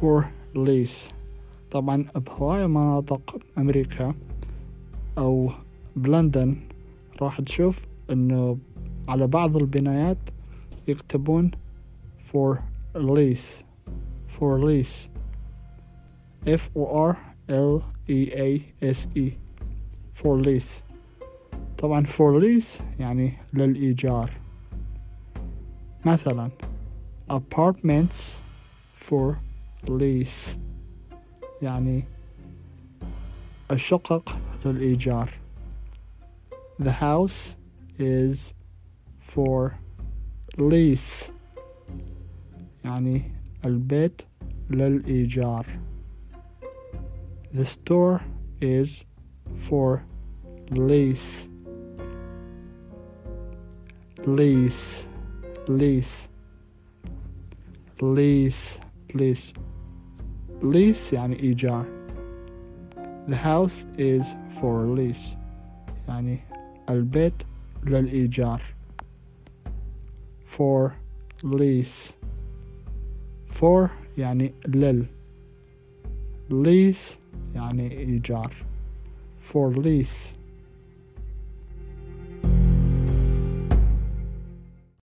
for lease طبعا بهواية مناطق أمريكا أو بلندن راح تشوف إنه على بعض البنايات يكتبون for lease for lease F O R L E A S E. For lease طبعا for lease يعني للإيجار. مثلا apartments for lease يعني الشقق للإيجار The house is for lease يعني البيت للإيجار The store is for lease lease lease lease lease lease يعني إيجار The house is for lease يعني البيت للإيجار for lease for يعني لل lease يعني إيجار for lease